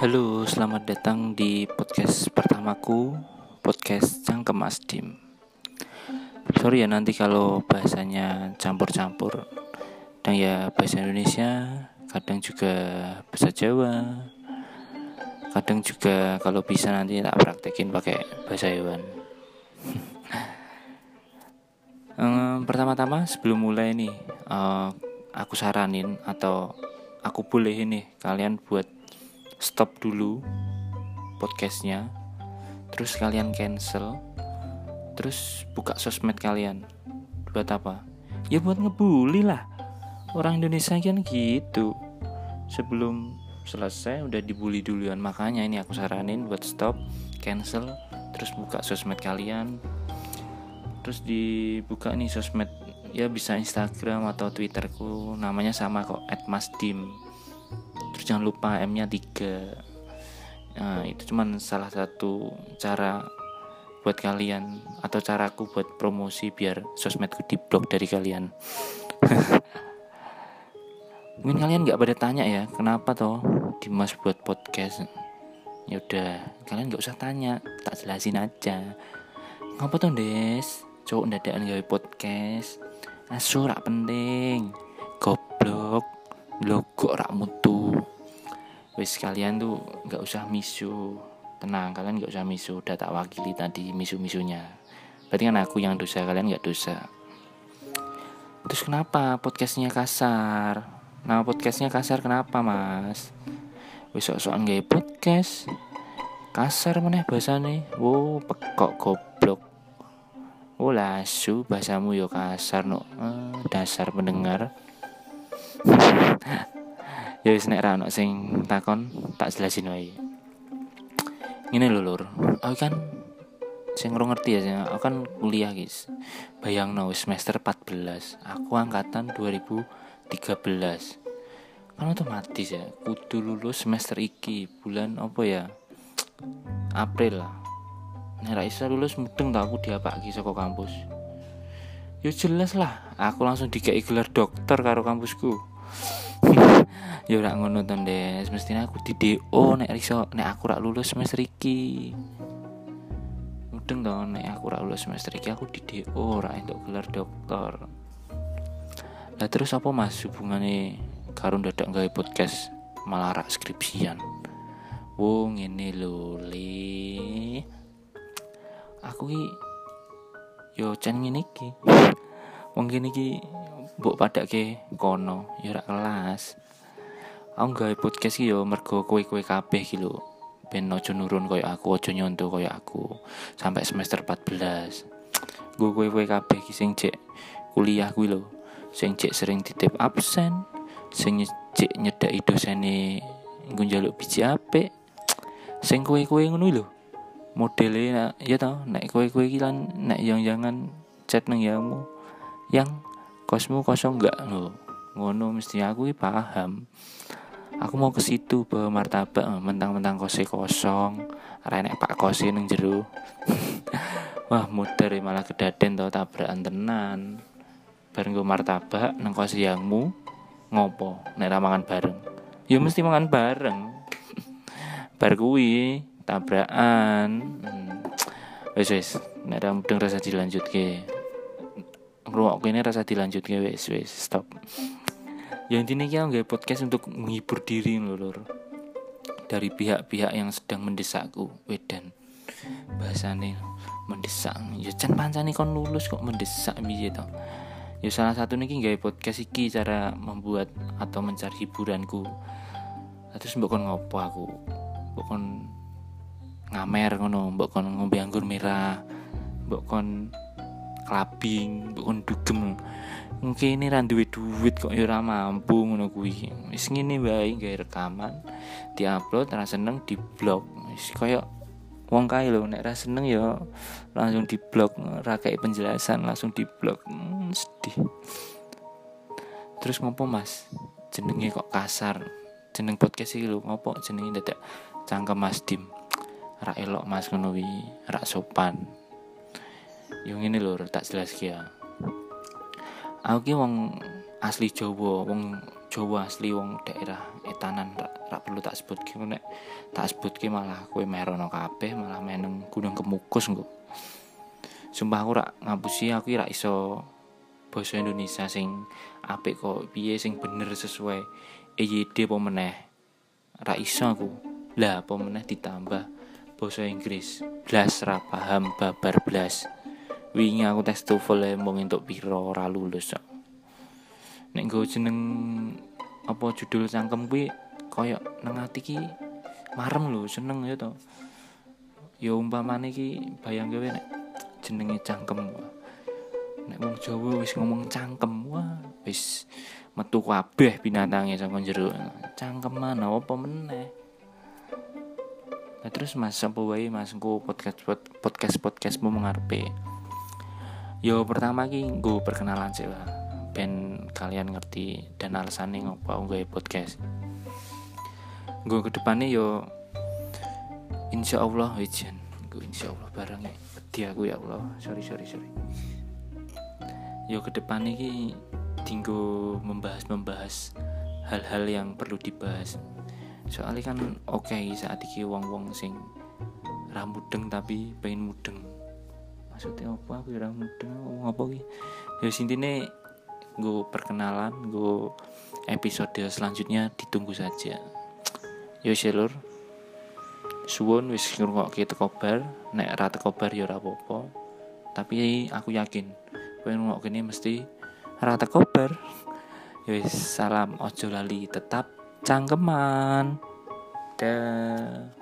Halo, selamat datang di podcast pertamaku, podcast Cangkem Asdim. Sorry ya nanti kalau bahasanya campur-campur. Dan ya bahasa Indonesia, kadang juga bahasa Jawa. Kadang juga kalau bisa nanti tak praktekin pakai bahasa hewan. pertama-tama sebelum mulai nih, uh, aku saranin atau aku boleh ini kalian buat stop dulu podcastnya terus kalian cancel terus buka sosmed kalian. Buat apa? Ya buat ngebully lah. Orang Indonesia kan gitu. Sebelum selesai udah dibully duluan. Makanya ini aku saranin buat stop cancel terus buka sosmed kalian. Terus dibuka nih sosmed ya bisa Instagram atau Twitterku. Namanya sama kok @masdim terus jangan lupa M nya 3 nah, itu cuman salah satu cara buat kalian atau caraku buat promosi biar sosmedku di blok dari kalian. Mungkin kalian nggak pada tanya ya kenapa toh Dimas buat podcast? Ya udah kalian nggak usah tanya tak jelasin aja. Ngapa tuh des? Cowok dadakan gawe podcast. Asu rak penting. Goblok. Logo rak wis kalian tuh nggak usah misu. Tenang kalian nggak usah misu. Udah tak wakili tadi misu-misunya. Berarti kan aku yang dosa kalian nggak dosa. Terus kenapa podcastnya kasar? Nama podcastnya kasar kenapa mas? Wis sok-sokan gaya podcast. Kasar mana bahasane. Wow pekok goblok. Oh lasu bahasamu yo kasar no eh, dasar pendengar ya wis nek ra sing takon tak jelasin wae. Ngene lho lur. Aku kan sing ora ngerti ya aku kan kuliah guys bayang no semester 14 aku angkatan 2013 kan otomatis ya kudu lulus semester iki bulan apa ya? April. Lah Nek ra iso lulus mudeng tak aku diapaki saka kampus. Ya jelas lah, aku langsung dikei gelar dokter karo kampusku ya ora ngono to Des. Mestinya aku di DO nek iso nek aku rak lulus semester iki. Mudeng to nek aku rak lulus semester iki aku di DO ora entuk gelar dokter lah terus apa mas hubungane karo dadak gawe podcast malah rak skripsian? Wo ngene lho le. Aku ki yo cen ngene iki wong kene iki mbok padake kono ya rak kelas. Aku gawe podcast iki yo mergo kowe-kowe kabeh iki lho. Ben ojo nurun koyo aku ojo nyonto koyo aku sampai semester 14 gue kowe-kowe kabeh iki sing cek kuliah kuwi lho sing cek sering titip absen sing cek nyedaki dosene nggo njaluk biji apik. Sing kowe-kowe ngono lho modele ya tau nek kowe-kowe iki lan nek yang jangan chat nang yamu yang kosmu kosong enggak lo ngono mesti aku paham. Aku mau ke situ bawa martabak eh, mentang-mentang kose kosong. Renek pak kose neng jeru wah muter malah kedaden tau tabrakan tenan. Bareng gue martabak neng kose yangmu ngopo? Nek ramangan bareng. Ya mesti mangan bareng. Bar kuwi tabrakan. Hmm. wes wes nek mudeng rasa dilanjut ke ngrungok ini rasa dilanjut ke wes wes stop yang intinya kita nggak podcast untuk menghibur diri lor dari pihak-pihak yang sedang mendesakku wedan. Bahasane mendesak. Ya can pancane kon lulus kok mendesak piye to? Ya salah satu nih nggak podcast iki cara membuat atau mencari hiburanku. Terus mbok kon ngopo aku? Mbok kon ngamer ngono mbok kon ngombe anggur merah mbok kon clubbing mbok kon dugem. Mungkin ini ra duwe duit kok ya mampu ngono kuwi. Wis ngene wae gawe rekaman diupload ra seneng di blog wis kaya wong kae lho nek ra seneng ya langsung di blog ra penjelasan langsung di blog hmm, sedih. Terus ngopo mas? Jenenge kok kasar. Jeneng podcast iki lho ngopo jenenge dadak cangkem mas dim? Ra elok mas ngono wi ra sopan yo ngene lho tak jelas ya. Aku ki wong asli Jawa wong Jawa asli wong daerah etanan rak perlu tak sebut ki. Nek tak sebut ki malah kowe merono kabeh malah meneng gunung kemukus engko sumpah aku rak ngapusi aku rak iso basa Indonesia sing apik kok. Piye sing bener sesuai EYD apa meneh? Rak iso aku. Lah apa meneh ditambah basa Inggris? Blas ra paham babar blas wingi aku tes TOEFL mung entuk piro ora lulus kok nek nggo jeneng apa judul cangkem kuwi kaya nang ati ki marem lho seneng ya to. Ya umpamane ki bayang gawe nek jenenge cangkem. Nek wong Jawa wis ngomong cangkem wah wis metu kabeh binatange saka jero. Cangkeman apa meneh? Nah, terus mas apa wae mas engko podcast podcast podcastmu mengarepe yo pertama ki gue perkenalan sih lah ben kalian ngerti dan alasannya ngopo gue podcast. Gue ke depannya yo insya Allah wijen gue insya Allah barang dia aku ya Allah. Sorry sorry sorry. Yo ke depannya ki tinggu membahas membahas hal-hal yang perlu dibahas. Soalnya kan oke okay, saat ini wong wong sing rambut tapi pengen mudeng maksudnya apa? Aku ora mudeng apa ki? Ya sintine gue perkenalan gue episode selanjutnya ditunggu saja. Yo selur suwon wis ngrungokke teko bar. Nek ra teko bar ya apa-apa. Tapi aku yakin kowe ini mesti ra teko bar. Wis salam ojo lali tetap cangkeman. Dah